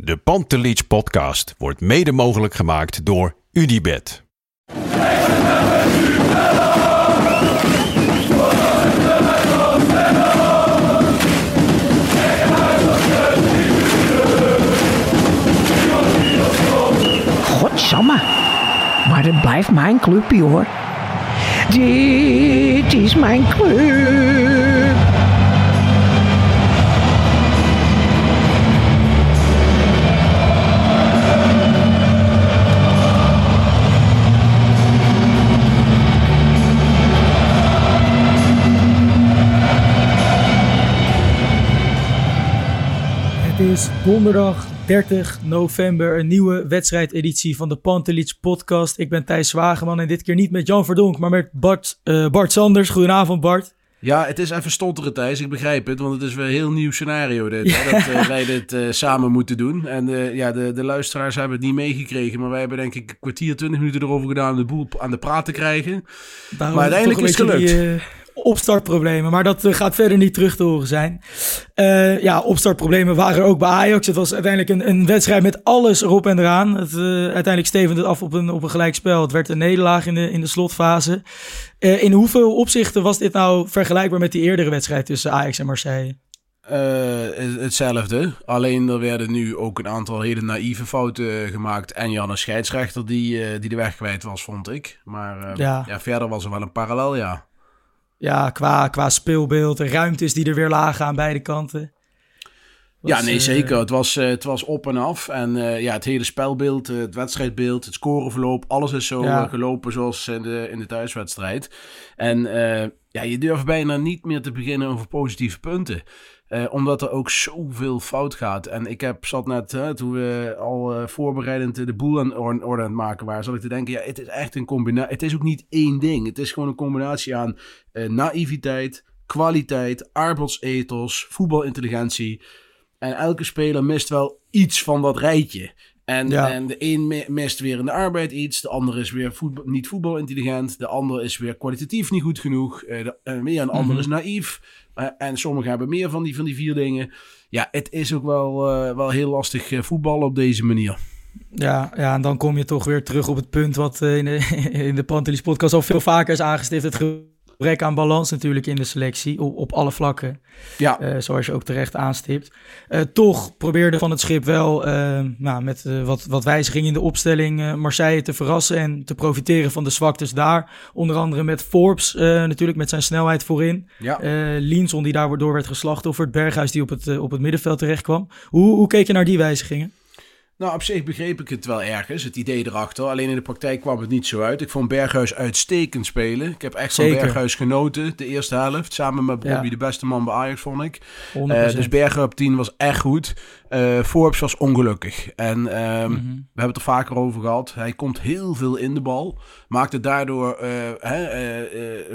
De Pantelich podcast wordt mede mogelijk gemaakt door UdiBet. Godsamme. Maar het blijft mijn clubje hoor. Dit is mijn club. Is donderdag 30 november, een nieuwe wedstrijdeditie van de Pantelits podcast. Ik ben Thijs Zwageman en dit keer niet met Jan Verdonk, maar met Bart, eh, Bart Sanders. Goedenavond Bart. Ja, het is even stotteren Thijs, ik begrijp het, want het is weer een heel nieuw scenario dit, hè, dat uh, wij dit uh, samen moeten doen. En ja, de, de luisteraars hebben het niet meegekregen, maar wij hebben denk ik een kwartier, twintig minuten erover gedaan om de boel aan de praat te krijgen. Daarom maar uiteindelijk is het gelukt. Die, opstartproblemen, maar dat gaat verder niet terug te horen zijn. ja, opstartproblemen waren er ook bij Ajax. Het was uiteindelijk een, een wedstrijd met alles erop en eraan. Het, uiteindelijk stevende het af op een, op een gelijkspel. Het werd een nederlaag in de, in de slotfase. Uh, in hoeveel opzichten was dit nou vergelijkbaar met die eerdere wedstrijd tussen Ajax en Marseille? Hetzelfde. Alleen er werden nu ook een aantal hele naïeve fouten gemaakt. En Jan een scheidsrechter die, die de weg kwijt was, vond ik. Maar ja. ja. verder was er wel een parallel, ja. Ja, qua, qua speelbeeld, de ruimtes die er weer lagen aan beide kanten. Was, ja, nee, zeker. Het was, uh, het was op en af. En uh, ja, het hele spelbeeld, het wedstrijdbeeld, het scoreverloop, alles is zo ja. gelopen zoals in de, in de thuiswedstrijd. En ja, je durft bijna niet meer te beginnen over positieve punten. Omdat er ook zoveel fout gaat. En ik heb, zat net, toen we al voorbereidend de boel aan orde, orde aan het maken waren, zat ik te denken, ja, het is echt een combinatie. Het is ook niet één ding. Het is gewoon een combinatie aan naïviteit, kwaliteit, arbeidsethos, voetbalintelligentie. En elke speler mist wel iets van dat rijtje. En, ja. en de een mist weer in de arbeid iets. De ander is weer voetbal, niet voetbalintelligent. De ander is weer kwalitatief niet goed genoeg. De, weer een ander mm -hmm. is naïef. Uh, en sommigen hebben meer van die, van die vier dingen. Ja, het is ook wel, wel heel lastig voetballen op deze manier. Ja, ja, en dan kom je toch weer terug op het punt wat in de, in de Pantelis podcast al veel vaker is aangestipt. Het gebrek aan balans natuurlijk in de selectie op, op alle vlakken. Ja. Uh, zoals je ook terecht aanstipt. Uh, toch probeerde Van het Schip wel uh, nou, met wat, wat wijzigingen in de opstelling Marseille te verrassen en te profiteren van de zwaktes daar. Onder andere met Forbes natuurlijk met zijn snelheid voorin. Ja. Linson die daardoor werd geslachtofferd. Berghuis die op het, op het middenveld terecht kwam. Hoe, hoe keek je naar die wijzigingen? Nou, op zich begreep ik het wel ergens, het idee erachter. Alleen in de praktijk kwam het niet zo uit. Ik vond Berghuis uitstekend spelen. Ik heb echt van Berghuis genoten, de eerste helft. Samen met Bobby, ja. de beste man bij Ajax, vond ik. Uh, dus Berghuis op 10 was echt goed. Uh, Forbes was ongelukkig. En um, mm-hmm. we hebben het er vaker over gehad. Hij komt heel veel in de bal. Maakt het daardoor uh, hè,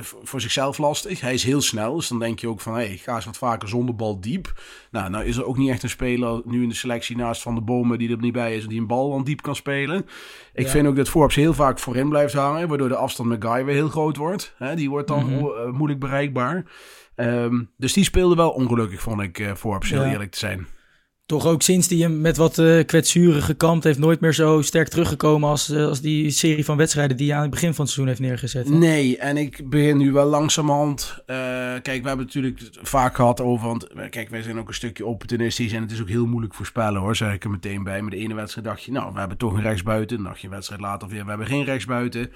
voor zichzelf lastig. Hij is heel snel. Dus dan denk je ook van, hey, ga eens wat vaker zonder bal diep. Nou, nou is er ook niet echt een speler nu in de selectie naast Van de Bomen die er niet bij is. Die een bal dan diep kan spelen. Ik ja. vind ook dat Forbes heel vaak voorin blijft hangen. Waardoor de afstand met Guy weer heel groot wordt. Hè, die wordt dan mm-hmm. moeilijk bereikbaar. Um, dus die speelde wel ongelukkig, vond ik, Forbes, heel ja. eerlijk te zijn toch ook sinds die hem met wat uh, kwetsuren gekampt heeft, nooit meer zo sterk teruggekomen als, uh, als die serie van wedstrijden die hij aan het begin van het seizoen heeft neergezet. Hè? Nee, en ik begin nu wel langzamerhand. Uh, kijk, we hebben natuurlijk vaak gehad over. Want kijk, wij zijn ook een stukje opportunistisch en het is ook heel moeilijk voorspellen hoor, zeg ik er meteen bij. Met de ene wedstrijd dacht je, nou, we hebben toch een rechtsbuiten. Dan dacht je een wedstrijd later weer, we hebben geen rechtsbuiten.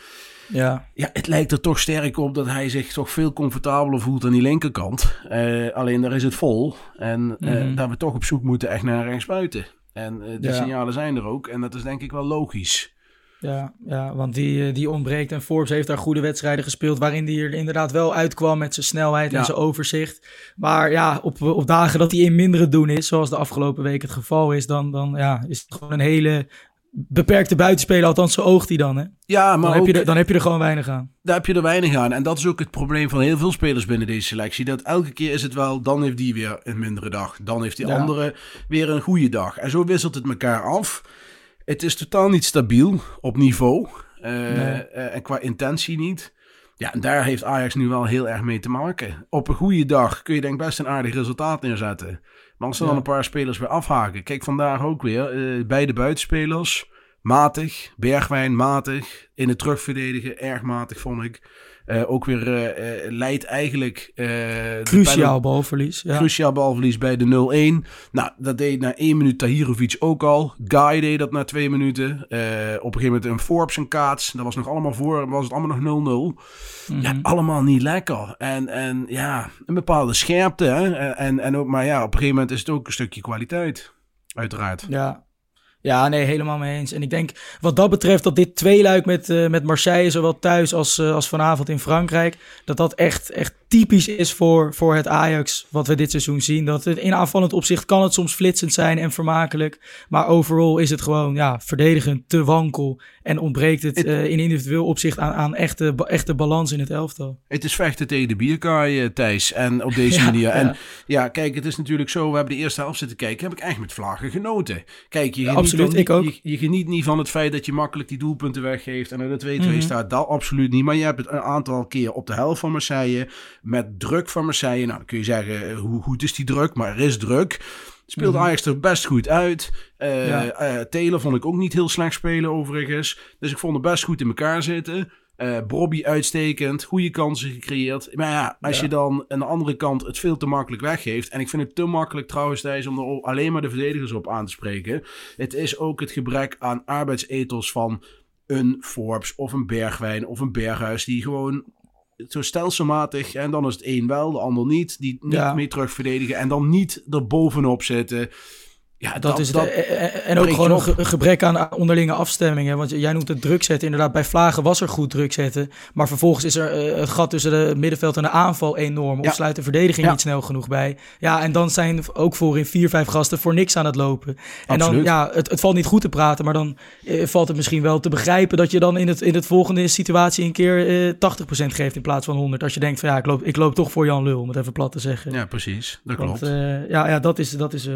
Ja. ja, het lijkt er toch sterk op dat hij zich toch veel comfortabeler voelt aan die linkerkant. Uh, alleen daar is het vol. En uh, mm-hmm. dat we toch op zoek moeten echt naar rechtsbuiten. En uh, de ja. signalen zijn er ook. En dat is denk ik wel logisch. Ja, ja want die, die ontbreekt. En Forbes heeft daar goede wedstrijden gespeeld. Waarin hij er inderdaad wel uitkwam met zijn snelheid en zijn overzicht. Maar ja, op, op dagen dat hij in mindere doen is, zoals de afgelopen week het geval is, dan, dan ja, is het gewoon een hele beperkte buitenspeler, althans zo oogt hij dan. Hè? Ja, maar dan, heb je er, dan heb je er gewoon weinig aan. Daar heb je er weinig aan. En dat is ook het probleem van heel veel spelers binnen deze selectie. Dat elke keer is het wel, dan heeft die weer een mindere dag. Dan heeft die andere weer een goede dag. En zo wisselt het elkaar af. Het is totaal niet stabiel op niveau. Uh, en qua intentie niet. Ja, en daar heeft Ajax nu wel heel erg mee te maken. Op een goede dag kun je denk best een aardig resultaat neerzetten. Maar als er dan een paar spelers weer afhaken. Kijk, vandaag ook weer. Uh, beide buitenspelers. Matig. Bergwijn matig. In het terugverdedigen erg matig vond ik. Uh, ook weer uh, leidt eigenlijk... cruciaal balverlies. Ja. Cruciaal balverlies bij de 0-1. Nou, dat deed na één minuut Tahirovic ook al. Guy deed dat na twee minuten. op een gegeven moment een Forbes en Kaats. Dat was nog allemaal voor, was het allemaal nog 0-0. Ja, mhm. allemaal niet lekker. En, en ja, een bepaalde scherpte. Hè? En, en ook, maar ja, op een gegeven moment is het ook een stukje kwaliteit. Uiteraard. Ja, ja, nee, helemaal mee eens. En ik denk wat dat betreft dat dit tweeluik met, uh, met Marseille, zowel thuis als, uh, als vanavond in Frankrijk, dat dat echt, echt typisch is voor, voor het Ajax wat we dit seizoen zien. Dat het in aanvallend opzicht kan het soms flitsend zijn en vermakelijk. Maar overal is het gewoon ja, verdedigend te wankel. En ontbreekt het, uh, in individueel opzicht aan, aan echte, echte balans in het elftal. Het is vechten tegen de bierkaai, Thijs. En op deze manier. En ja. kijk, het is natuurlijk zo. We hebben de eerste helft zitten kijken. Heb ik echt met vlagen genoten. Kijk, je, absoluut, ik ook. Je, je, geniet niet van het feit dat je makkelijk die doelpunten weggeeft. En er de 2-2 mm staat. Dat absoluut niet. Maar je hebt het een aantal keer op de helft van Marseille met druk van Marseille. Nou, dan kun je zeggen, eh, hoe goed is die druk? Maar er is druk. Speelt mm Ajax er best goed uit. Uh, ja. Taylor vond ik ook niet heel slecht spelen overigens. Dus ik vond het best goed in elkaar zitten. Uh, Bobby uitstekend, goede kansen gecreëerd. Maar ja, als je dan aan de andere kant het veel te makkelijk weggeeft. En ik vind het te makkelijk trouwens, Thijs, om er alleen maar de verdedigers op aan te spreken. Het is ook het gebrek aan arbeidsethos van een Forbes of een Bergwijn of een Berghuis. Die gewoon zo stelselmatig. En dan is het één wel, de ander niet. Die niet ja. mee terugverdedigen. En dan niet er bovenop zitten. Ja, dat, is het. en ook gewoon een gebrek aan onderlinge afstemmingen. Want jij noemt het druk zetten. Inderdaad, bij Vlagen was er goed druk zetten. Maar vervolgens is er uh, het gat tussen de middenveld en de aanval enorm. Of sluit de verdediging niet snel genoeg bij. Ja, en dan zijn ook voorin vier, vijf gasten voor niks aan het lopen. En dan, ja, het, het valt niet goed te praten. Maar dan uh, valt het misschien wel te begrijpen dat je dan in het, in het volgende situatie een keer uh, 80% geeft in plaats van 100. Als je denkt van ja, ik loop, ik loop toch voor Jan Lul, om het even plat te zeggen. Ja, precies. Dat klopt. Want, ja, ja, dat is, dat is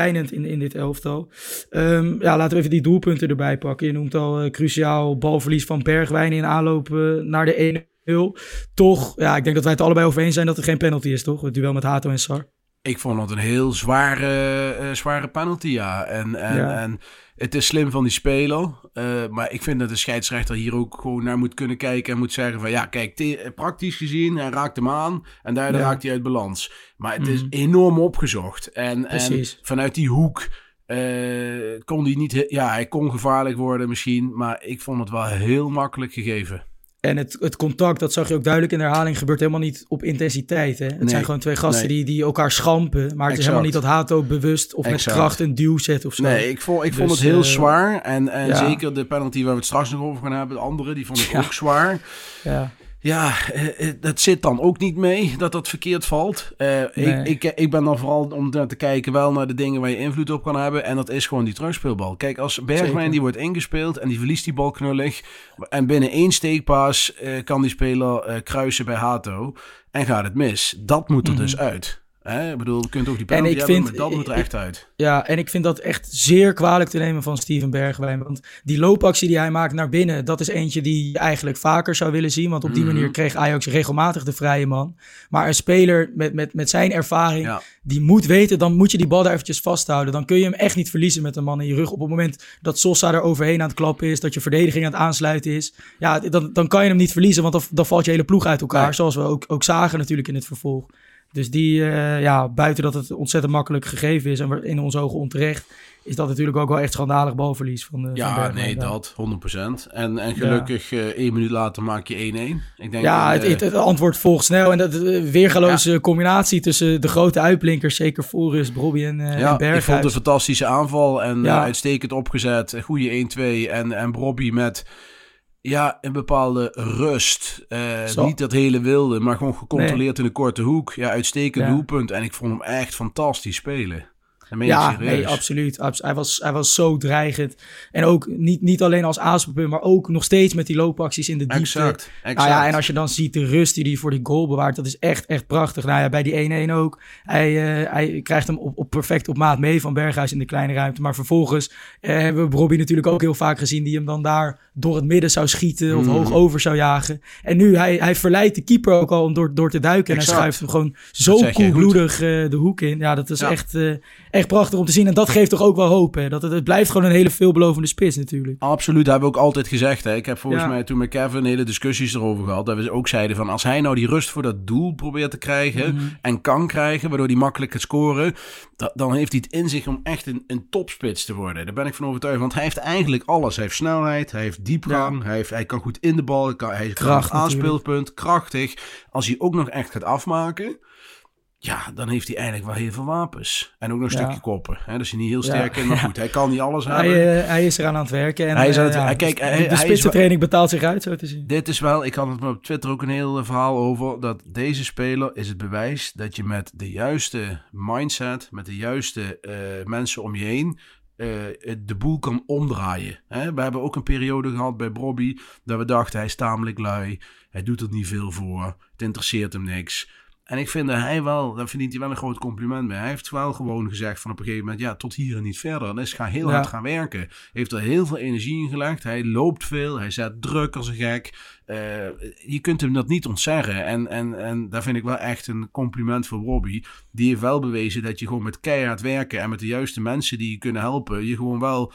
schrijnend in, in dit elftal. Um, ja, laten we even die doelpunten erbij pakken. Je noemt al uh, cruciaal balverlies van Bergwijn in aanloop naar de 1-0. Toch, ja, ik denk dat wij het allebei over eens zijn dat er geen penalty is, toch? Het duel met Hato en Sar. Ik vond het een heel zware, uh, zware penalty, ja. En, en, ja. en het is slim van die speler. Uh, maar ik vind dat de scheidsrechter hier ook gewoon naar moet kunnen kijken. En moet zeggen van ja, kijk, praktisch gezien, hij raakt hem aan. En daardoor ja. raakt hij uit balans. Maar het is mm. enorm opgezocht. En, en vanuit die hoek uh, kon hij niet... Ja, hij kon gevaarlijk worden misschien. Maar ik vond het wel heel makkelijk gegeven. En het, het contact, dat zag je ook duidelijk in de herhaling, gebeurt helemaal niet op intensiteit. Hè? Het nee, zijn gewoon twee gasten die, die elkaar schampen. Maar het exact. is helemaal niet dat Hato bewust of exact. met kracht een duw zet of zo. Nee, ik vond, ik dus, vond het heel uh, zwaar. En, en ja. zeker de penalty waar we het straks nog over gaan hebben, de andere, die vond ik ja. ook zwaar. Ja. Ja, dat zit dan ook niet mee dat dat verkeerd valt. Uh, nee. ik, ik, ik ben dan vooral om te kijken wel naar de dingen waar je invloed op kan hebben. En dat is gewoon die terugspeelbal. Kijk, als Bergwijn die wordt ingespeeld en die verliest die bal knullig. En binnen één steekpaas uh, kan die speler uh, kruisen bij Hato. En gaat het mis. Dat moet er mm -hmm. dus uit. Hè? Ik bedoel, je kunt ook die penalty hebben, vind, maar dat moet er echt uit. Ja, en ik vind dat echt zeer kwalijk te nemen van Steven Bergwijn. Want die loopactie die hij maakt naar binnen, dat is eentje die je eigenlijk vaker zou willen zien. Want op die mm -hmm. manier kreeg Ajax regelmatig de vrije man. Maar een speler met, met, met zijn ervaring, ja. die moet weten, dan moet je die bal daar eventjes vasthouden. Dan kun je hem echt niet verliezen met een man in je rug. Op het moment dat Sosa er overheen aan het klappen is, dat je verdediging aan het aansluiten is. Ja, dan, dan kan je hem niet verliezen, want dan, dan valt je hele ploeg uit elkaar. Zoals we ook, ook zagen natuurlijk in het vervolg. Dus die, uh, ja, buiten dat het ontzettend makkelijk gegeven is en in onze ogen onterecht, is dat natuurlijk ook wel echt schandalig balverlies van de Ja, van nee, dat, 100%. En, en gelukkig uh, één minuut later maak je 1-1. Ik denk ja, het, het, het, antwoord volgt snel. En dat weergaloze ja. combinatie tussen de grote uitblinkers, zeker Forrest, Bobby en, uh, ja, en ik vond een fantastische aanval en ja. uitstekend opgezet. Goede 1-2 en, en Bobby met ja, een bepaalde rust. Uh, niet dat hele wilde, maar gewoon gecontroleerd in de korte hoek. Ja, uitstekend ja. doelpunt. En ik vond hem echt fantastisch spelen ja, nee, absoluut. Hij was, hij was zo dreigend. En ook niet, niet alleen als aanspeelpunt, maar ook nog steeds met die loopacties in de diepte. Exact, exact. Nou ja, en als je dan ziet de rust die hij voor die goal bewaart, dat is echt, echt prachtig. Nou ja, bij die 1-1 ook. Hij, uh, hij krijgt hem op, op perfect op maat mee van Berghuis in de kleine ruimte. Maar vervolgens uh, hebben we Robbie natuurlijk ook heel vaak gezien die hem dan daar door het midden zou schieten of mm. hoog over zou jagen. En nu, hij, hij verleidt de keeper ook al om door, door te duiken. En hij schuift hem gewoon zo koelbloedig uh, de hoek in. Ja, dat is ja. echt, echt prachtig om te zien. En dat geeft toch ook wel hoop. Hè? Dat het, het blijft gewoon een hele veelbelovende spits natuurlijk. Absoluut, dat hebben we ook altijd gezegd. Hè? Ik heb volgens mij toen met Kevin hele discussies erover gehad. Dat we ook zeiden van als hij nou die rust voor dat doel probeert te krijgen. Mhm. En kan krijgen, waardoor hij makkelijk gaat scoren. Dat, dan heeft hij het in zich om echt een, een topspits te worden. Daar ben ik van overtuigd. Want hij heeft eigenlijk alles. Hij heeft snelheid, hij heeft diepgang, hij, heeft, hij kan goed in de bal. Hij, kan, hij heeft Kracht, aanspeelpunt, krachtig. Als hij ook nog echt gaat afmaken ja, dan heeft hij eigenlijk wel heel veel wapens. En ook nog een stukje koppen. Hè? Is hij niet heel sterk in, maar goed, hij kan niet alles hebben. Hij, uh, hij is eraan aan het werken. En, hij is aan het, uh, ja, kijk, hij, de spitsentraining betaalt zich uit, zo te zien. Dit is wel, ik had het op Twitter ook een heel verhaal over, dat deze speler is het bewijs dat je met de juiste mindset, met de juiste uh, mensen om je heen, de boel kan omdraaien. Hè? We hebben ook een periode gehad bij Bobby, dat we dachten, hij is tamelijk lui, hij doet er niet veel voor, het interesseert hem niks. En ik vind dat hij wel, daar verdient hij wel een groot compliment mee. Hij heeft wel gewoon gezegd van op een gegeven moment, ja, tot hier en niet verder. Dus ga heel hard gaan werken. Heeft er heel veel energie in gelegd. Hij loopt veel, hij zet druk als een gek. Uh, je kunt hem dat niet ontzeggen. En, en, en daar vind ik wel echt een compliment voor Robbie. Die heeft wel bewezen dat je gewoon met keihard werken en met de juiste mensen die je kunnen helpen, je gewoon wel,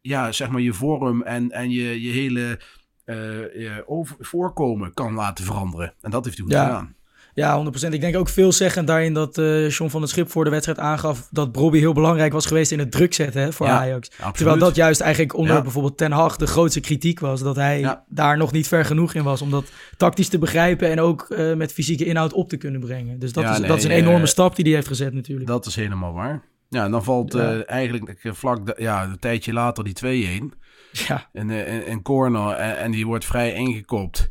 ja, zeg maar je vorm en, en je, je hele uh, je over, voorkomen kan laten veranderen. En dat heeft hij goed ja. gedaan. Ja, 100%. Ik denk ook veel zeggen daarin dat uh, John van der Schip voor de wedstrijd aangaf dat Bobby heel belangrijk was geweest in het druk zetten hè, voor Ajax. Absoluut. Terwijl dat juist eigenlijk onder bijvoorbeeld Ten Hag de grootste kritiek was. Dat hij daar nog niet ver genoeg in was om dat tactisch te begrijpen en ook uh, met fysieke inhoud op te kunnen brengen. Dus dat, is, dat is een enorme uh, stap die hij heeft gezet natuurlijk. Dat is helemaal waar. Ja, en dan valt eigenlijk vlak ja, een tijdje later die 2-1. Ja. En, en, corner en, en die wordt vrij ingekopt.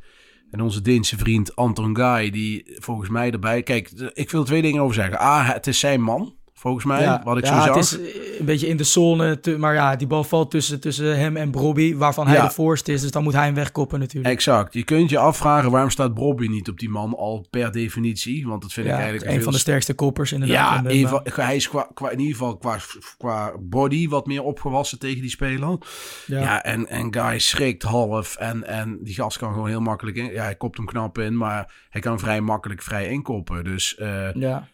En onze Deense vriend Anton Guy, die volgens mij erbij... Kijk, ik wil twee dingen over zeggen. A, het is zijn man, volgens mij, wat ik zo zag. het is een beetje in de zone. maar ja, die bal valt tussen, tussen hem en Brobby, waarvan hij de voorste is. Dus dan moet hij hem wegkoppen natuurlijk. Exact. Je kunt je afvragen, waarom staat Brobby niet op die man al per definitie? Want dat vind ik eigenlijk... Een van de sterkste koppers inderdaad. Ja, in hij is qua, qua, in ieder geval qua, qua body wat meer opgewassen tegen die speler. Ja, ja en, en Guy schrikt half en, en die gast kan gewoon heel makkelijk in. Ja, hij kopt hem knap in, maar hij kan vrij makkelijk vrij inkoppen. Dus uh, ja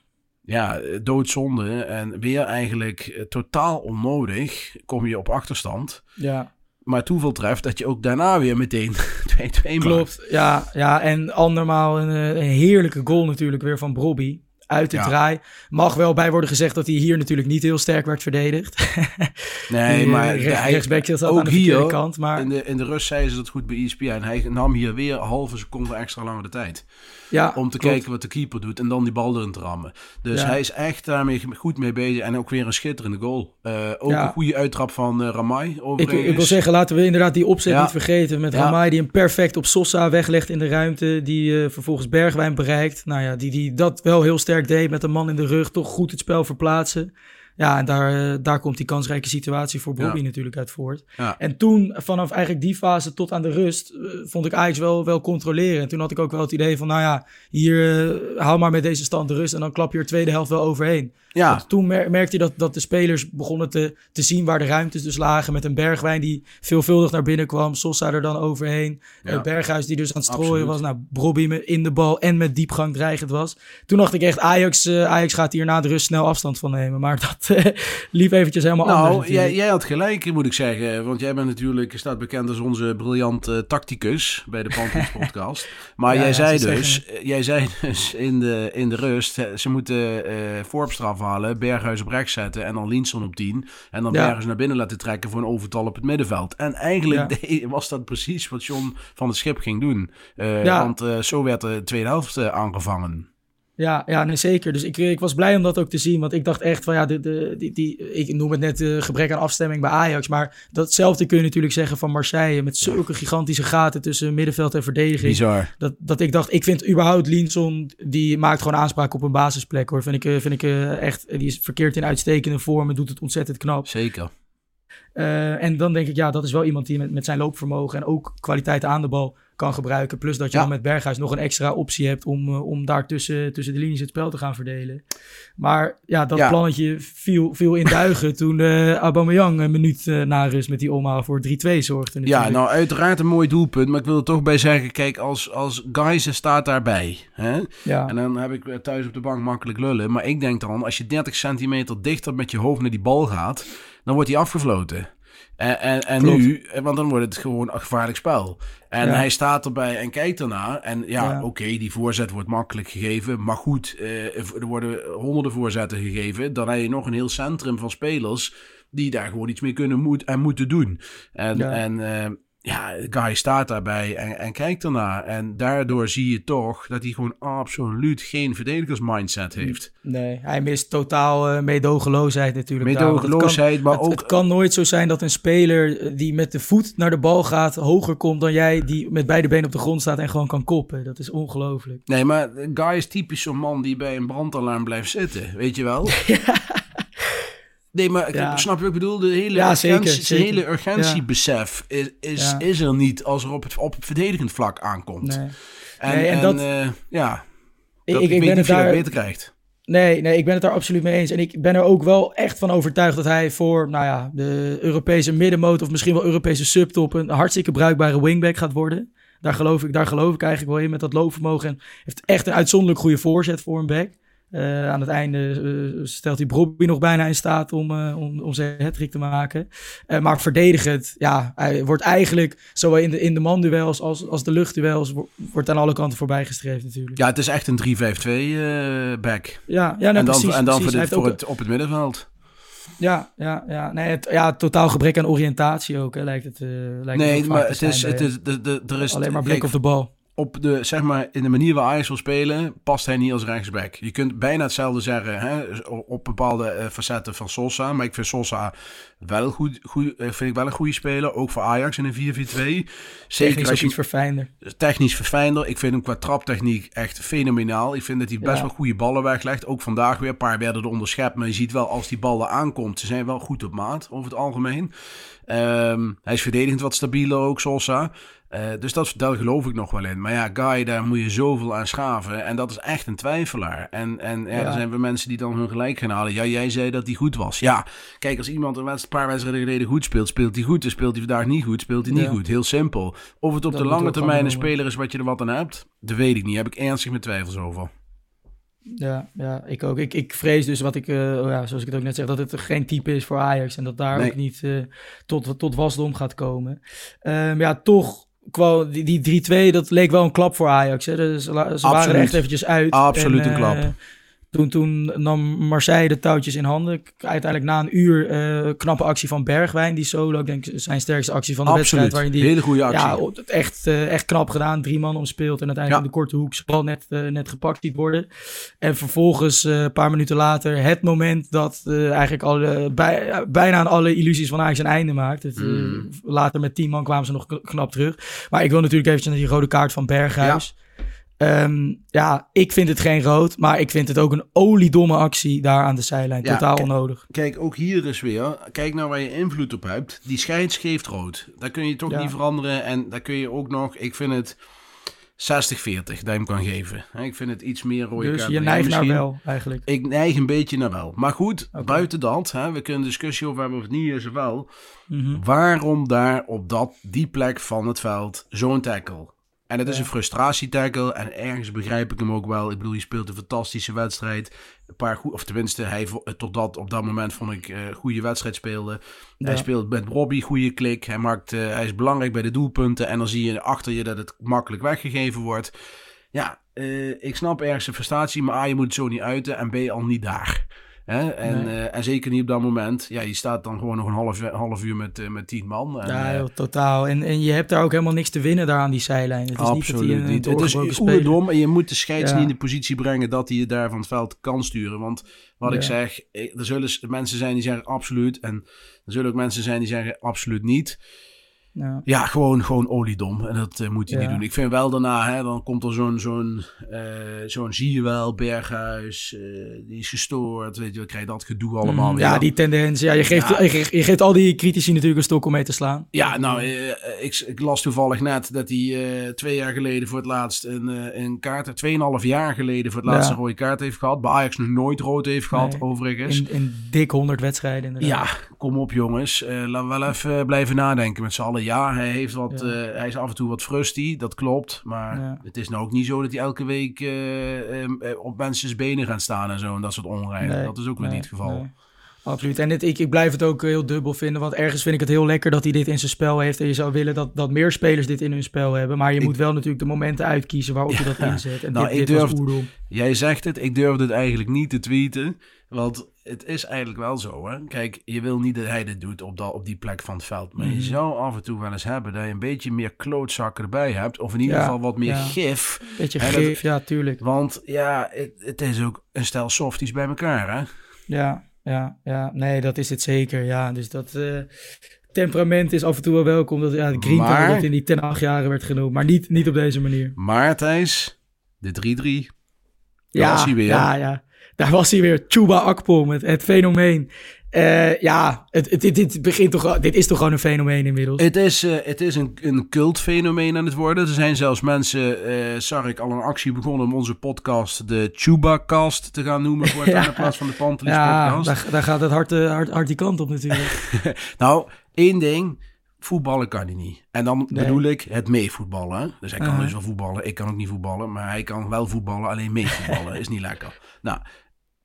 ja, doodzonde. En weer eigenlijk eh, totaal onnodig kom je op achterstand. Ja. Maar toeval treft dat je ook daarna weer meteen 2-2 maakt. Klopt, ja, ja. En andermaal een, eh, een heerlijke goal natuurlijk weer van Brobby uit de draai. Mag wel bij worden gezegd dat hij hier natuurlijk niet heel sterk werd verdedigd. nee, maar rechts, hij, zat ook aan de hier, kant. Maar... In de, in de rust zeiden ze dat goed bij ESPN. Hij nam hier weer een halve seconde extra langer de tijd. Ja, om te kijken wat de keeper doet en dan die bal erin te rammen. Dus hij is echt daarmee goed mee bezig en ook weer een schitterende goal. Uh, ook een goede uittrap van uh, Ramai. Ik, ik, wil zeggen, laten we inderdaad die opzet niet vergeten met Ramai die hem perfect op Sosa weglegt in de ruimte, die uh, vervolgens Bergwijn bereikt. Nou ja, die, die dat wel heel sterk deed met een man in de rug, toch goed het spel verplaatsen. Ja, en daar, eh, daar komt die kansrijke situatie voor Bobby natuurlijk uit voort. En toen, vanaf eigenlijk die fase tot aan de rust, eh, vond ik Ajax wel, wel controleren. En toen had ik ook wel het idee van, nou ja, hier uh, haal maar met deze stand de rust en dan klap je er tweede helft wel overheen. Ja. toen merkte je dat, dat de spelers begonnen te, te zien waar de ruimtes dus lagen. Met een Bergwijn die veelvuldig naar binnen kwam. Sosa er dan overheen. Ja. Berghuis die dus aan het strooien was. Nou, Bobby in de bal en met diepgang dreigend was. Toen dacht ik echt, Ajax, Ajax gaat hier na de rust snel afstand van nemen. Maar dat, dat liep eventjes helemaal nou, anders. Jij, jij had gelijk, moet ik zeggen. Want jij bent natuurlijk, staat bekend als onze briljante tacticus bij de Panthers podcast. Maar jij, zei dus, jij zei dus in de, in de rust, ze moeten uh, Forbes eraf halen, Berghuis op rechts zetten en dan Linson op 10. En dan Berghuis naar binnen laten trekken voor een overtal op het middenveld. En eigenlijk was dat precies wat John van het Schip ging doen. Uh, want zo werd de tweede helft aangevangen. Ja, ja nee, zeker. Dus ik, ik was blij om dat ook te zien. Want ik dacht echt van ja, de, de, die, die, ik noem het net uh, gebrek aan afstemming bij Ajax. Maar datzelfde kun je natuurlijk zeggen van Marseille. Met zulke gigantische gaten tussen middenveld en verdediging. Bizar. Dat, dat ik dacht, ik vind überhaupt Linson, die maakt gewoon aanspraak op een basisplek hoor. Vind ik, eh, vind ik uh, echt, die is verkeerd in uitstekende vorm en doet het ontzettend knap. Zeker. Uh, en dan denk ik, ja, dat is wel iemand die met, met zijn loopvermogen en ook kwaliteit aan de bal kan gebruiken. Plus dat je dan met Berghuis nog een extra optie hebt om, uh, om daar tussen, tussen de linies het spel te gaan verdelen. Maar ja, dat ja. plannetje viel, viel in duigen toen uh, Aubameyang een minuut uh, na rust met die omhaal voor 3-2 zorgde. Natuurlijk. Ja, nou uiteraard een mooi doelpunt. Maar ik wil er toch bij zeggen, kijk, als, als staat daarbij. Hè? Ja. En dan heb ik thuis op de bank makkelijk lullen. Maar ik denk dan, als je 30 centimeter dichter met je hoofd naar die bal gaat, dan wordt hij afgefloten. En, en, en nu, want dan wordt het gewoon een gevaarlijk spel. En ja. hij staat erbij en kijkt ernaar. En ja, ja. oké, okay, die voorzet wordt makkelijk gegeven. Maar goed, uh, er worden honderden voorzetten gegeven. Dan heb je nog een heel centrum van spelers die daar gewoon iets mee kunnen moet, en moeten doen. En, ja. en uh, ja, Guy staat daarbij en, en kijkt ernaar. En daardoor zie je toch dat hij gewoon absoluut geen verdedigersmindset heeft. Nee, hij mist totaal uh, meedogenloosheid natuurlijk. Meedogenloosheid, maar het, ook... Het kan nooit zo zijn dat een speler die met de voet naar de bal gaat... hoger komt dan jij die met beide benen op de grond staat en gewoon kan koppen. Dat is ongelooflijk. Nee, maar Guy is typisch zo'n man die bij een brandalarm blijft zitten. Weet je wel? ja. Nee, maar ja. snap je wat ik bedoel? De hele, ja, urgentie, zeker, zeker. hele urgentiebesef is, is, is er niet als er op het, op het verdedigend vlak aankomt. Nee. En, nee, en, en dat, uh, ja, dat, ik, ik, ik ben het daar, dat beter krijgt. Nee, nee, ik ben het daar absoluut mee eens. En ik ben er ook wel echt van overtuigd dat hij voor nou ja, de Europese middenmoot of misschien wel Europese subtop een hartstikke bruikbare wingback gaat worden. Daar geloof ik, daar geloof ik eigenlijk wel in met dat loopvermogen. En heeft echt een uitzonderlijk goede voorzet voor een back. Uh, aan het einde uh, stelt hij Bobby nog bijna in staat om, uh, om, om zijn hattrick te maken. maar verdedigend, ja, hij wordt eigenlijk zowel in de, in de manduels als, als de luchtduels wordt aan alle kanten voorbij gestreefd natuurlijk. Ja, het is echt een 3-5-2 back. Ja, ja nou, en dan, precies. En dan precies. voor, dit, voor het, op het middenveld. Ja, ja, ja. Nee, het, ja, totaal gebrek aan oriëntatie ook, hè, lijkt het. lijkt nee, het maar het is, het is, de, de, er is... Alleen maar blik op de bal op de, zeg maar, in de manier waar Ajax wil spelen, past hij niet als rechtsback. Je kunt bijna hetzelfde zeggen hè, op bepaalde uh, facetten van Sosa. Maar ik vind Sosa wel goed, goed, vind ik wel een goede speler. Ook voor Ajax in een 4-4-2. Zeker technisch als je, iets verfijnder. Technisch verfijnder. Ik vind hem qua traptechniek echt fenomenaal. Ik vind dat hij best ja. wel goede ballen weglegt. Ook vandaag weer. Een paar werden er onderschept. Maar je ziet wel als die ballen aankomt. Ze zijn wel goed op maat over het algemeen. Um, hij is verdedigend wat stabieler ook, Sosa. Uh, dus dat, daar geloof ik nog wel in. Maar ja, Guy, daar moet je zoveel aan schaven. En dat is echt een twijfelaar. En, en ja, ja. er zijn weer mensen die dan hun gelijk gaan halen. Ja, jij zei dat hij goed was. Ja, kijk, als iemand een paar wedstrijden geleden goed speelt, speelt hij goed. Dus speelt hij vandaag niet goed, speelt hij niet ja. goed. Heel simpel. Of het op dat de lange termijn een speler is wat je er wat aan hebt, dat weet ik niet. Heb ik ernstig met twijfels over. Ja, ja, ik ook. Ik, ik vrees dus wat ik, uh, ja, zoals ik het ook net zeg, dat het geen type is voor Ajax. En dat daar nee. ook niet uh, tot, tot wasdom gaat komen. Um, ja, toch die, die 3-2, dat leek wel een klap voor Ajax. Hè. Dus, ze Absoluut. waren er echt eventjes uit. Absoluut en, een klap. Toen, toen nam Marseille de touwtjes in handen. Uiteindelijk na een uur uh, knappe actie van Bergwijn. Die solo, ik denk zijn sterkste actie van de Absoluut. wedstrijd. Waarin die, Hele goede actie. Ja, echt, uh, echt knap gedaan. Drie man omspeelt en uiteindelijk ja. de korte hoek bal net, uh, net gepakt ziet worden. En vervolgens, een paar minuten later, het moment dat eigenlijk alle, bij, bijna aan alle illusies van Ajax een einde maakt. Het, mm. Later met tien man kwamen ze nog knap terug. Maar ik wil natuurlijk eventjes naar die rode kaart van Berghuis. Ja. Um, ja, ik vind het geen rood, maar ik vind het ook een oliedomme actie daar aan de zijlijn. Ja, Totaal onnodig. Kijk, ook hier is weer, kijk nou waar je invloed op hebt. Die scheids geeft rood. Daar kun je toch ja. niet veranderen. En daar kun je ook nog, ik vind het 60-40 dat je hem kan geven. Ik vind het iets meer rode dus je neigt naar wel, eigenlijk? Ik neig een beetje naar wel. Maar goed, okay. buiten dat, hè, we kunnen discussie over hebben of het niet is of wel. Mm -hmm. Waarom daar op dat, die plek van het veld zo'n tackle? En het is een frustratietackle. En ergens begrijp ik hem ook wel. Ik bedoel, hij speelt een fantastische wedstrijd. Een paar goed, of tenminste, hij tot dat, op dat moment vond ik uh, goede wedstrijd speelde. Hij speelt met Robbie goede klik. Hij, maakt, uh, hij is belangrijk bij de doelpunten. En dan zie je achter je dat het makkelijk weggegeven wordt. Ja, uh, ik snap ergens een frustratie, maar A, je moet het zo niet uiten. En B, al niet daar. Hè? En, nee. uh, en zeker niet op dat moment. Ja, je staat dan gewoon nog een half, half uur met, uh, met tien man. En, ja, heel, totaal. En, en je hebt daar ook helemaal niks te winnen daar aan die zijlijn. Het is absoluut niet. Dat niet. Het is oerdom en je moet de scheids ja. niet in de positie brengen dat hij je daar van het veld kan sturen. Want wat ja. ik zeg, er zullen mensen zijn die zeggen absoluut. En er zullen ook mensen zijn die zeggen absoluut niet. Ja, ja gewoon, gewoon oliedom. En dat uh, moet hij ja. niet doen. Ik vind wel daarna, hè, dan komt er zo'n, zo'n, uh, zo'n zie je wel, Berghuis, uh, die is gestoord. Weet je, dan krijg je dat gedoe allemaal. Mm, ja, die tendens. Ja, je geeft, ja. Je, geeft, je, geeft, al die critici natuurlijk een stok om mee te slaan. Ja, nou, ik, ik, las toevallig net dat hij twee jaar geleden voor het laatst een, een kaart, tweeënhalf jaar geleden voor het laatst een rode kaart heeft gehad. Bij Ajax nog nooit rood heeft gehad, nee, overigens. In, in dik 100 wedstrijden inderdaad. Ja, kom op jongens. laten we wel even blijven nadenken met z'n allen ja, hij, heeft wat, ja. uh, hij is af en toe wat frusty, dat klopt. Maar ja. het is nou ook niet zo dat hij elke week uh, uh, op mensen's benen gaat staan en zo. En dat soort onrijden. Nee, dat is ook weer nee, niet het geval. Nee. Absoluut. En dit, ik, ik blijf het ook heel dubbel vinden. Want ergens vind ik het heel lekker dat hij dit in zijn spel heeft. En je zou willen dat, dat meer spelers dit in hun spel hebben. Maar je ik, moet wel natuurlijk de momenten uitkiezen waarop je dat inzet. En nou, dit, ik dit durf, Jij zegt het, ik durf het eigenlijk niet te tweeten. Want het is eigenlijk wel zo. Hè? Kijk, je wil niet dat hij dit doet op, dat, op die plek van het veld. Maar mm. je zou af en toe wel eens hebben dat je een beetje meer klootzakken erbij hebt. Of in ieder ja, geval wat meer ja. gif. Beetje gif, dat, ja, tuurlijk. Want ja, het, het, is ook een stel softies bij elkaar, hè? Ja, ja, ja. Nee, dat is het zeker. Ja, dus dat... Uh, temperament is af en toe wel welkom. Dat, ja, Green maar, dat in die ten acht jaren werd genoemd. Maar niet, niet op deze manier. Maar Thijs, de 3-3. Ja, ja, ja. Daar was hij weer, Chuba Akpom, het, het fenomeen. Uh, ja, het, het, dit, begint toch, dit is toch gewoon een fenomeen inmiddels? Het is, uh, het is een, een cultfenomeen aan het worden. Er zijn zelfs mensen, uh, zag ik, al een actie begonnen om onze podcast de Chuba-cast te gaan noemen. Voor ja. in plaats van de Pantelis ja, podcast. Daar, daar gaat het hard, hard, hard die kant op natuurlijk. nou, één ding. Voetballen kan hij niet. En dan nee. bedoel ik het meevoetballen. Dus hij kan -huh. dus wel voetballen. Ik kan ook niet voetballen. Maar hij kan wel voetballen. Alleen meevoetballen is niet lekker. Nou,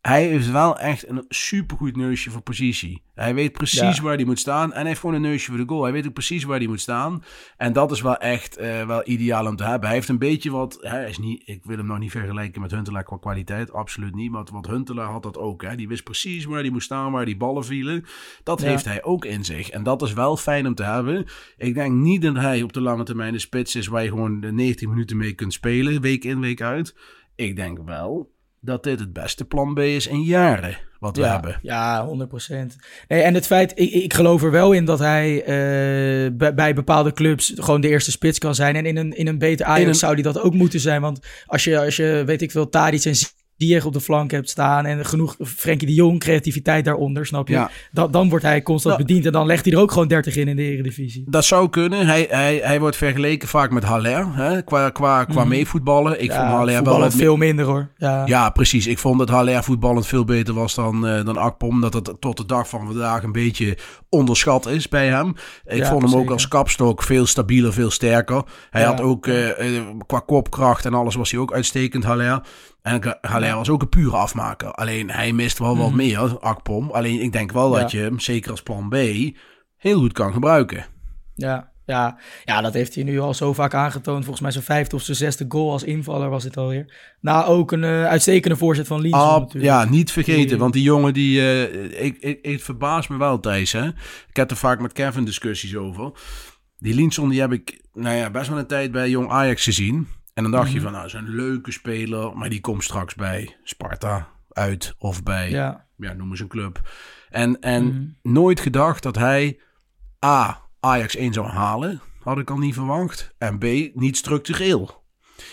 hij heeft wel echt een supergoed neusje voor positie. Hij weet precies ja. waar hij moet staan. En hij heeft gewoon een neusje voor de goal. Hij weet ook precies waar hij moet staan. En dat is wel echt uh, wel ideaal om te hebben. Hij heeft een beetje wat... Hij is niet, ik wil hem nog niet vergelijken met Huntelaar qua kwaliteit. Absoluut niet. Maar wat Huntelaar had dat ook. Hè. Die wist precies waar hij moest staan, waar die ballen vielen. Dat ja. heeft hij ook in zich. En dat is wel fijn om te hebben. Ik denk niet dat hij op de lange termijn de spits is... waar je gewoon de 90 minuten mee kunt spelen. Week in, week uit. Ik denk wel dat dit het beste plan B is in jaren wat we ja, hebben. Ja, 100%. Nee, en het feit, ik, ik geloof er wel in dat hij uh, bij, bij, bepaalde clubs gewoon de eerste spits kan zijn. En in een, in een beter Ajax een... zou hij dat ook moeten zijn. Want als je, als je weet ik veel, Tadic en die je op de flank hebt staan en genoeg Frenkie de Jong creativiteit daaronder, snap je? Ja. Da dan wordt hij constant nou, bediend en dan legt hij er ook gewoon 30 in in de Eredivisie. Dat zou kunnen. Hij, hij, hij wordt vergeleken vaak met Haller, hè? qua, qua, qua mm. meevoetballen. Ik ja, vond Haller wel wat veel minder hoor. Ja. ja, precies. Ik vond dat Haller voetballend veel beter was dan, uh, dan Akpom. Dat het tot de dag van vandaag een beetje onderschat is bij hem. Ik ja, vond hem zeker. ook als kapstok veel stabieler, veel sterker. Hij had ook uh, uh, qua kopkracht en alles was hij ook uitstekend, Haller. En Haller was ook een pure afmaker. Alleen hij mist wel wat mm. meer, Akpom. Alleen ik denk wel ja. dat je hem, zeker als plan B, heel goed kan gebruiken. Ja, ja, ja, dat heeft hij nu al zo vaak aangetoond. Volgens mij zijn vijfde of zijn zesde goal als invaller was het alweer. Nou, ook een uh, uitstekende voorzet van Liens. Ah, ja, niet vergeten. Die, want die jongen, die, uh, ik, ik, ik verbaas me wel, Thijs. Hè? Ik heb er vaak met Kevin discussies over. Die Lienson, die heb ik nou ja, best wel een tijd bij Jong Ajax gezien. En dan dacht mm -hmm. je van, nou, zo'n leuke speler, maar die komt straks bij Sparta uit of bij, ja, ja noem eens een club. En, en mm -hmm. nooit gedacht dat hij A, Ajax 1 zou halen, had ik al niet verwacht. En B, niet structureel.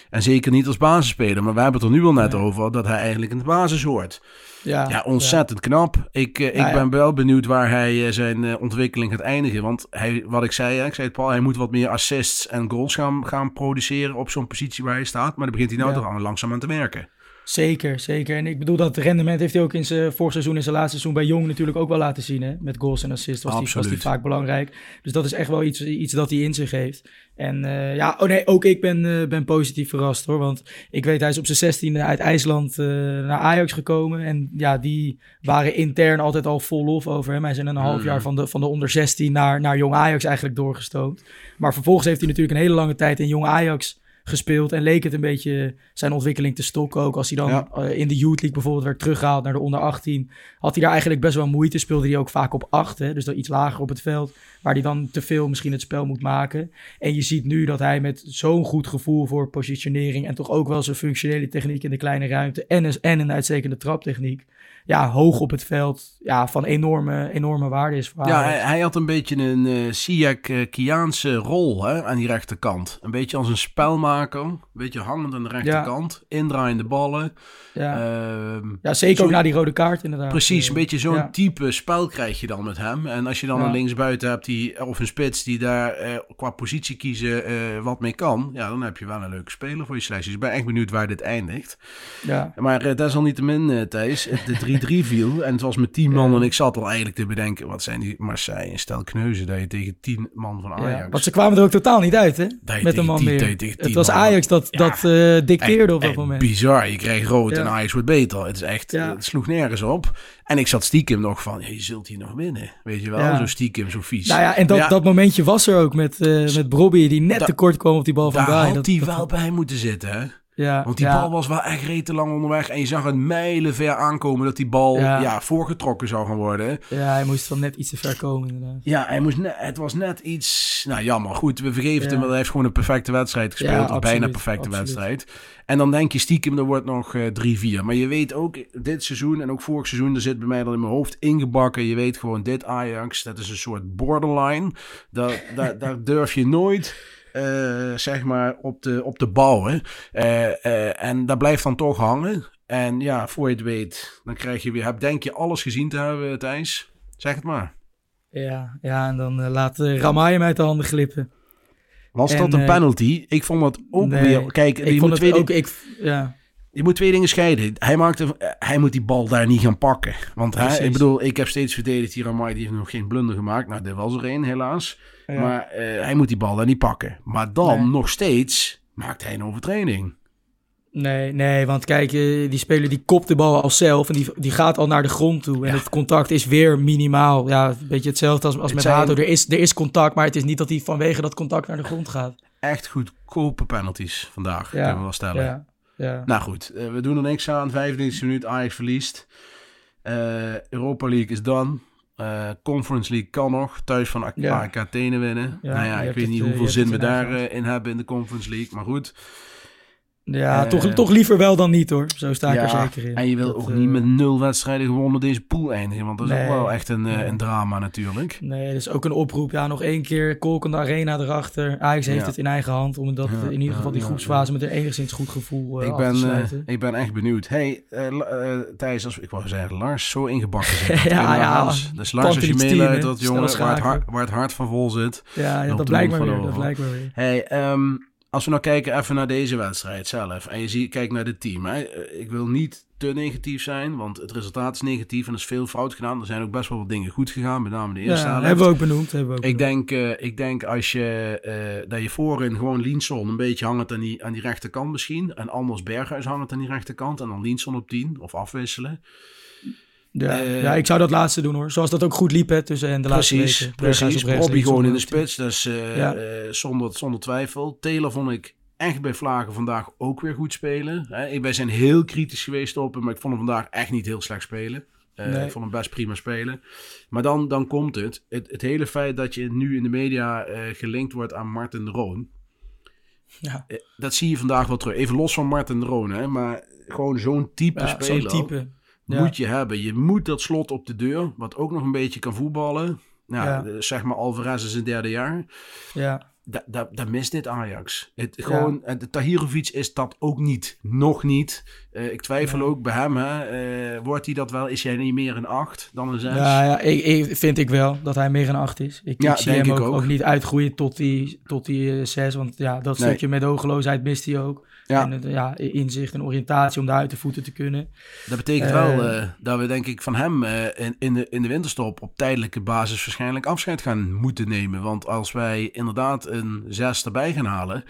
En zeker niet als basisspeler. Maar we hebben het er nu al net ja. over dat hij eigenlijk in de basis hoort. Ja, ja ontzettend ja. knap. Ik, uh, ik ja, ben wel benieuwd waar hij uh, zijn uh, ontwikkeling gaat eindigen. Want hij, wat ik zei, ik zei het Paul, hij moet wat meer assists en goals gaan, gaan produceren op zo'n positie waar hij staat. Maar dan begint hij nou toch al langzaam aan te werken. Zeker, zeker. En ik bedoel, dat rendement heeft hij ook in zijn vorig seizoen en zijn laatste seizoen bij Jong natuurlijk ook wel laten zien. Hè? Met goals en assists was, die, was die vaak belangrijk. Dus dat is echt wel iets, iets dat hij in zich heeft. En uh, ja, oh nee, ook ik ben, uh, ben positief verrast hoor. Want ik weet, hij is op zijn zestiende uit IJsland uh, naar Ajax gekomen. En ja, die waren intern altijd al vol lof over hem. Hij is in een half mm. jaar van de, van de onder 16 naar, naar Jong Ajax eigenlijk doorgestoomd. Maar vervolgens heeft hij natuurlijk een hele lange tijd in Jong Ajax gespeeld. En leek het een beetje zijn ontwikkeling te stokken. Ook als hij dan eh, in de Youth League bijvoorbeeld werd teruggehaald naar de onder 18. Had hij daar eigenlijk best wel moeite. Speelde hij ook vaak op 8. Hè, dus dan iets lager op het veld. Waar hij dan te veel misschien het spel moet maken. En je ziet nu dat hij met zo'n goed gevoel voor positionering. En toch ook wel zijn functionele techniek in de kleine ruimte. En een, en een uitstekende traptechniek ja, hoog op het veld ja, van enorme, enorme waarde is. Voor ja, hij, hij, had een beetje een uh, eh, Siak-Kiaanse eh, rol hè, aan die rechterkant. Een beetje als een spelmaker. Een beetje hangend aan de rechterkant. Ja. Indraaiende ballen. Ja, uh, ja zeker ook na die rode kaart inderdaad. Precies, een beetje zo'n type spel krijg je dan met hem. En als je dan een linksbuiten hebt die, of een spits die daar uh, qua positie kiezen wat mee kan. Ja, dan heb je wel een leuke speler voor je selectie. Dus ik ben echt benieuwd waar dit eindigt. Ja. Maar desalniettemin, Thijs, de 3-3 viel. En het was met 10 man. En ik zat al eigenlijk te bedenken: wat zijn die Marseille en stel kneuzen dat je tegen 10 man van Ajax. Ja, want ze kwamen er ook totaal niet uit, hè? Met een man meer. Het was Ajax dat, dat uh, dicteerde op dat moment. Bizar. Je kreeg rood en Ajax wordt beter. Het is echt, het sloeg nergens op. En ik zat stiekem nog van: je zult hier nog winnen. Weet je wel, zo stiekem, zo vies. Nou ja, en dat, dat momentje was er ook met, uh, met Bobby, die net tekort kwam op die bal van Daar had hij wel bij moeten zitten, hè? Ja, Want die bal was wel echt rete lang onderweg. En je zag het mijlenver aankomen dat die bal ja. voorgetrokken zou gaan worden. Ja, hij moest wel net iets te ver komen inderdaad. Ja, hij moest net, het was net iets... Nou, jammer. Goed, we vergeven het hem. Hij heeft gewoon een perfecte wedstrijd gespeeld. of bijna perfecte wedstrijd. En dan denk je stiekem, er wordt nog uh, eh, 3-4. Maar je weet ook, dit seizoen en ook vorig seizoen... er zit bij mij dan in mijn hoofd ingebakken. Je weet gewoon, dit Ajax, dat is een soort borderline. Daar, daar, daar durf je nooit uh, zeg maar, op de, op de bouwen. Uh, uh, en dat blijft dan toch hangen. En ja, voor je het weet, dan krijg je weer, heb, denk je alles gezien te hebben, Thijs? Zeg het maar. Ja, ja en dan laat Ramai hem uit de handen glippen. Was dat een penalty? Ik vond dat ook nee, weer... Kijk, ik je moet twee ook... Ik, ja. Je moet twee dingen scheiden. Hij, maakte, hij moet die bal daar niet gaan pakken. Want hij, ik bedoel, ik heb steeds verdedigd die Ramai, die heeft nog geen blunder gemaakt. Nou, dit was er één, helaas. Maar uh, hij moet die bal daar niet pakken. Maar dan nog steeds maakt hij een overtreding. Nee, nee, want kijk, eh, die speler die kopt de bal al zelf en die, die gaat al naar de grond toe. En het contact is weer minimaal. Ja, een beetje hetzelfde als, als met zijn... Hato. Er is, er is contact, maar het is niet dat hij vanwege dat contact naar de grond gaat. Echt goedkope penalties vandaag, kunnen we wel stellen. Ja, ja. Nou goed, uh, we doen er niks aan. 95 minuut, Ajax verliest. Europa League is done. Uh, Conference League kan nog, thuis van AK ja. Athene winnen. Nou ja, ik weet niet hoeveel zin we daarin in hebben in de Conference League, maar goed. Ja, toch, eh, toch liever wel dan niet hoor. Zo sta ik er zeker in. En je wil ook niet met nul wedstrijden gewonnen deze pool eindigen. Want dat is ook wel echt een, eh, een drama natuurlijk. Nee, dat is ook een oproep. Ja, nog één keer Kolkende Arena erachter. Ajax heeft het in eigen hand om dat in ieder geval die groepsfase met een enigszins goed gevoel uh, ik ben, ik ben echt benieuwd. Hey, Thijs, als, ik wou zeggen Lars, zo ingebakken zit. ja, ja. Dus Lars, als je meeluidt, dat jongen waar het, hart, waar het hart van vol zit. Ja, dat blijkt maar weer. Dat blijkt maar weer. Hey, um, als we nou kijken even naar deze wedstrijd zelf. En je ziet, kijkt naar het team. Hè. Ik wil niet te negatief zijn, want het resultaat is negatief en er is veel fout gedaan. Er zijn ook best wel wat dingen goed gegaan, met name de eerste ja, hebben we ook benoemd. Hebben we ook ik, denk, uh, ik denk als je, uh, dat je voorin gewoon Linson een beetje hangt aan die, aan die rechterkant misschien. En anders Berghuis hangt aan die rechterkant. En dan Linson op 10 of afwisselen. Ja, uh, ja, ik zou dat laatste doen hoor. Zoals dat ook goed liep hè, tussen en de precies, laatste weken. Precies, Robbie gewoon in de spits. Dus uh, ja. uh, zonder, zonder twijfel. Taylor vond ik echt bij Vlagen vandaag ook weer goed spelen. Hè. Wij zijn heel kritisch geweest op hem, maar ik vond hem vandaag echt niet heel slecht spelen. Nee. Ik vond hem best prima spelen. Maar dan, dan komt het. het. het. hele feit dat je nu in de media gelinkt wordt aan Martin Roon. Ja. dat zie je vandaag wel terug. Even los van Martin Roon, hè, maar gewoon zo'n type ja, speler. Zo'n type moet je hebben. Je moet dat slot op de deur, wat ook nog een beetje kan voetballen. Nou, ja. zeg maar Alvarez is een derde jaar. Ja. Dat, mist dit Ajax. Het, gewoon, ja. de Tahirovic is dat ook niet. Nog niet. Uh, ik twijfel ook bij hem. Hè. Uh, wordt hij dat wel? Is hij niet meer een 8 dan een 6? Ja, ja ik, ik, vind ik wel dat hij meer een 8 is. Ik, ja, ik zie hem ook, ook. ook, niet uitgroeien tot die, tot die 6. Want ja, dat nee. stukje met ogeloosheid mist hij ook. Ja. En ja, inzicht en oriëntatie om daar uit de voeten te kunnen. Dat betekent wel uh, dat we denk ik van hem in, in, de, in de winterstop op tijdelijke basis waarschijnlijk afscheid gaan moeten nemen. Want als wij inderdaad een 6 erbij gaan halen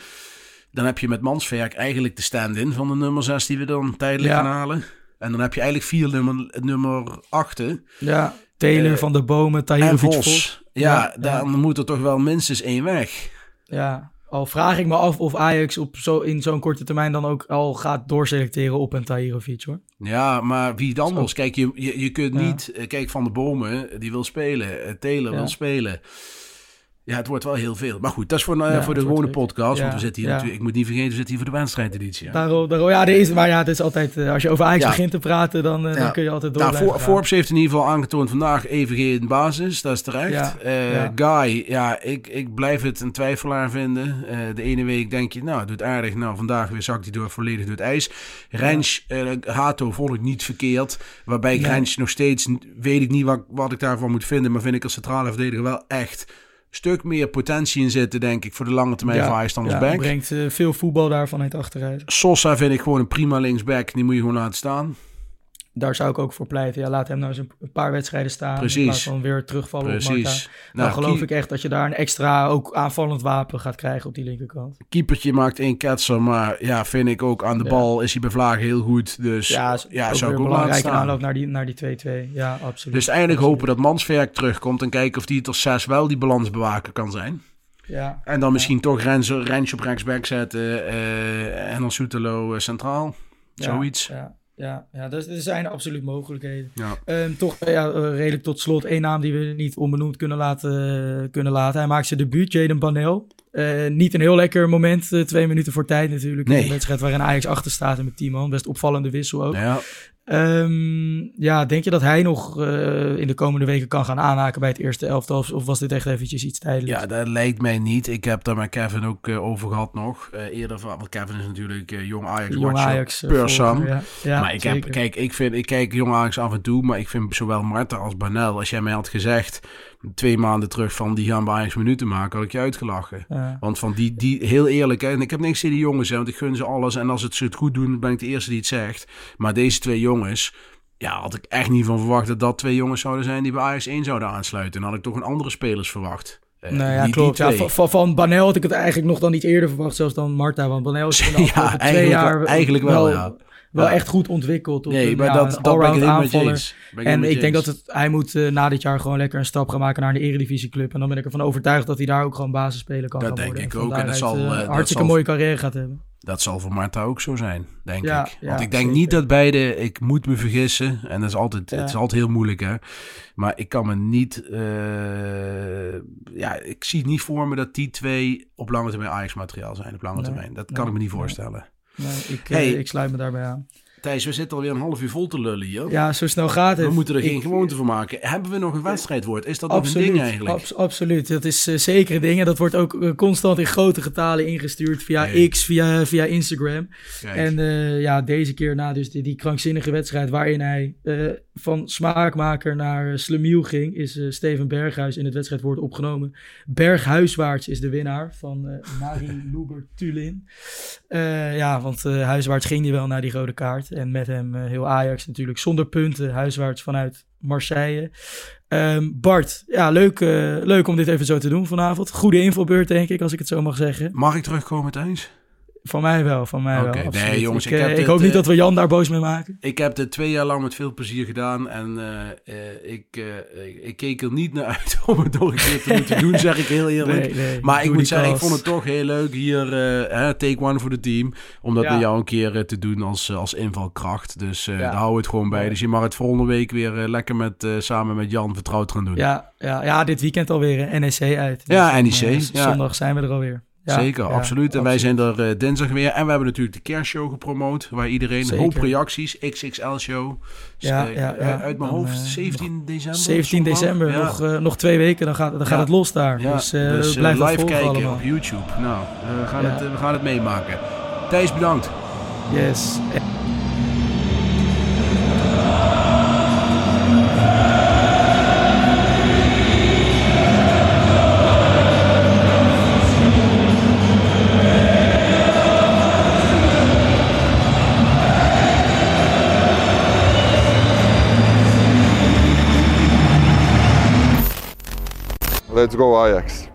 dan heb je met Manswerk eigenlijk de stand-in van de nummer 6 die we dan tijdelijk gaan halen. En dan heb je eigenlijk vier nummer, nummer 8. Ja, uh, van de Bomen, Tahirovic Vos. Vos. Ja, ja, dan moet er toch wel minstens één weg. Ja, al vraag ik me af of Ajax op zo, in zo'n korte termijn dan ook al gaat doorselecteren op een Tahirovic hoor. Ja, maar wie dan anders? Kijk, je, je, je kunt niet... Eh, kijk, Van de Bomen, die wil spelen. Eh, Taylor wil spelen. Ja, het wordt wel heel veel. Maar goed, dat is voor, uh, voor de gewone podcast. want we zitten hier natuurlijk, ik moet niet vergeten, we zitten hier voor de wedstrijdeditie. Ja. Daarom, daarom, ja, is, maar ja, het is altijd, uh, als je over Ajax begint te praten, dan, uh, dan kun je altijd door. Nou, Forbes heeft in ieder geval aangetoond vandaag even geen basis, dat is terecht. Guy, ja, ik, ik blijf het een twijfelaar vinden. de ene week denk je, nou, doet aardig. Nou, vandaag weer zakt hij door volledig door het ijs. Rens, Hato vond ik niet verkeerd. Waarbij ik Rens nog steeds, weet ik niet wat, wat ik daarvan moet vinden. Maar vind ik als centrale verdediger wel echt stuk meer potentie in zitten, denk ik, voor de lange termijn ja, van Ajax dan als back. brengt uh, veel voetbal daarvan uit achteruit. Sosa vind ik gewoon een prima linksback. Die moet je gewoon laten staan daar zou ik ook voor pleiten. Ja, laat hem nou eens een paar wedstrijden staan. Precies. In plaats van weer terugvallen Precies. op Marta. Nou, dan geloof ik echt dat je daar een extra ook aanvallend wapen gaat krijgen op die linkerkant. Keepertje maakt één ketser, maar ja, vind ik ook aan de bal is hij Vlaag heel goed. Dus ja, ja zou ik ook belangrijke aanloop naar die, naar die 2-2. Ja, absoluut. Dus eindelijk hopen dat Mansverk terugkomt en kijken of die tot 6 wel die balansbewaker kan zijn. Ja. En dan misschien toch Rens, Rens op rechtsback zetten uh, en dan Soetelo uh, centraal. Zoiets. Ja ja, ja dus er zijn absoluut mogelijkheden. Ja. Um, toch ja, eh, redelijk tot slot één naam die we niet onbenoemd kunnen laten. Kunnen laten. Hij maakt zijn debuut, Jaden Banel. Uh, niet een heel lekker moment, uh, twee minuten voor tijd natuurlijk. Nee. Een wedstrijd waarin Ajax achter staat en met 10 man. Best opvallende wissel ook. Ja. Um, ja, denk je dat hij nog uh, in de komende weken kan gaan aanhaken bij het eerste elftal? Of, of was dit echt eventjes iets tijdelijks? Ja, dat lijkt mij niet. Ik heb daar met Kevin ook uh, over gehad nog. Uh, eerder van, want Kevin is natuurlijk jong Ajax jong Ajax. Ja. ja. maar ik heb, kijk, ik vind, ik kijk jong Ajax af en toe, maar ik vind zowel Marta als Banel, als jij mij had gezegd twee maanden terug van die gaan bij Ajax minuten maken, had ik je uitgelachen. Want van die, die, heel eerlijk, hè, en ik heb niks tegen die jongens, hè, want ik gun ze alles. En als het ze het goed doen, ben ik de eerste die het zegt. Maar deze twee jongens, ja, had ik echt niet van verwacht dat dat twee jongens zouden zijn die bij Ajax 1 zouden aansluiten. En had ik toch een andere spelers verwacht. Uh, nou ja, klopt. Ja, van, van Banel had ik het eigenlijk nog dan niet eerder verwacht, zelfs dan Marta. Want Banel is de ja, twee jaar eigenlijk wel, ja wel echt goed ontwikkeld. Tot nee, een, maar dat, dat ben ik aanvaller. En ik denk dat het, hij moet uh, na dit jaar gewoon lekker een stap gaan maken naar een eredivisieclub. En dan ben ik ervan overtuigd dat hij daar ook gewoon basisspeler kan dat gaan worden. Dat denk ik ook. En dat zal, uh, hartstikke mooie carrière gaat hebben. Dat zal voor Marta ook zo zijn, denk ik. Want ik denk niet dat beide, ik moet me vergissen, en dat is altijd, het is altijd heel moeilijk hè. Maar ik kan me niet, uh, ja, ik zie niet voor me dat die twee op lange termijn Ajax materiaal zijn, op lange termijn. Dat kan ik me niet voorstellen. Nee, ik, hey, ik sluit me daarbij aan. Thijs, we zitten alweer een half uur vol te lullen hier. Ja, zo snel gaat het. We moeten er geen gewoonte van maken. Hebben we nog een wedstrijdwoord? Is dat absoluut, nog een ding eigenlijk? absoluut, dat is uh, zeker een ding. En dat wordt ook uh, constant in grote getalen ingestuurd via X, via, via Instagram. Kijk. En uh, ja, deze keer na dus die, die krankzinnige wedstrijd waarin hij van smaakmaker naar slemiel ging, is Steven Berghuis in het wedstrijdwoord opgenomen. Berghuiswaarts is de winnaar van Marie Luber-Tulin. ja, want huiswaarts ging hij wel naar die rode kaart. En met hem uh, heel Ajax natuurlijk zonder punten, huiswaarts vanuit Marseille. Um, Bart, ja, leuk, uh, leuk om dit even zo te doen vanavond. Goede infobeurt, denk ik, als ik het zo mag zeggen. Mag ik terugkomen, Thijs? Van mij wel, van mij wel. Nee, jongens, ik, ik, heb ik hoop niet dat we Jan daar boos mee maken. Ik heb dit twee jaar lang met veel plezier gedaan. En uh, uh, ik, uh, ik, keek er niet naar uit om het nog een keer te moeten doen, zeg ik heel eerlijk. Nee, nee, maar ik moet zeggen, ik vond het toch heel leuk hier, take one voor het team. Om dat ja. met jou een keer te doen als, als invalkracht. Dus ja. daar houden we het gewoon bij. Dus je mag het volgende week weer lekker met, samen met Jan vertrouwd gaan doen. Ja, ja, ja dit weekend alweer NEC uit. Dus, ja, NEC. zondag zijn we er alweer. Zeker, absoluut. En wij zijn er uh, dinsdag weer. En we hebben natuurlijk de kerstshow gepromoot. Waar iedereen Zeker. hoop reacties. XXL show. Ja, uh, ja, ja. Uit mijn hoofd 17 eh, december. 17 december. Nog, uh, nog twee weken. Dan gaat, dan gaat het los daar. Dus, dus blijf live kijken allemaal. op YouTube. Nou, we gaan, het, we gaan het meemaken. Thijs, bedankt. Yes. Let's go Ajax.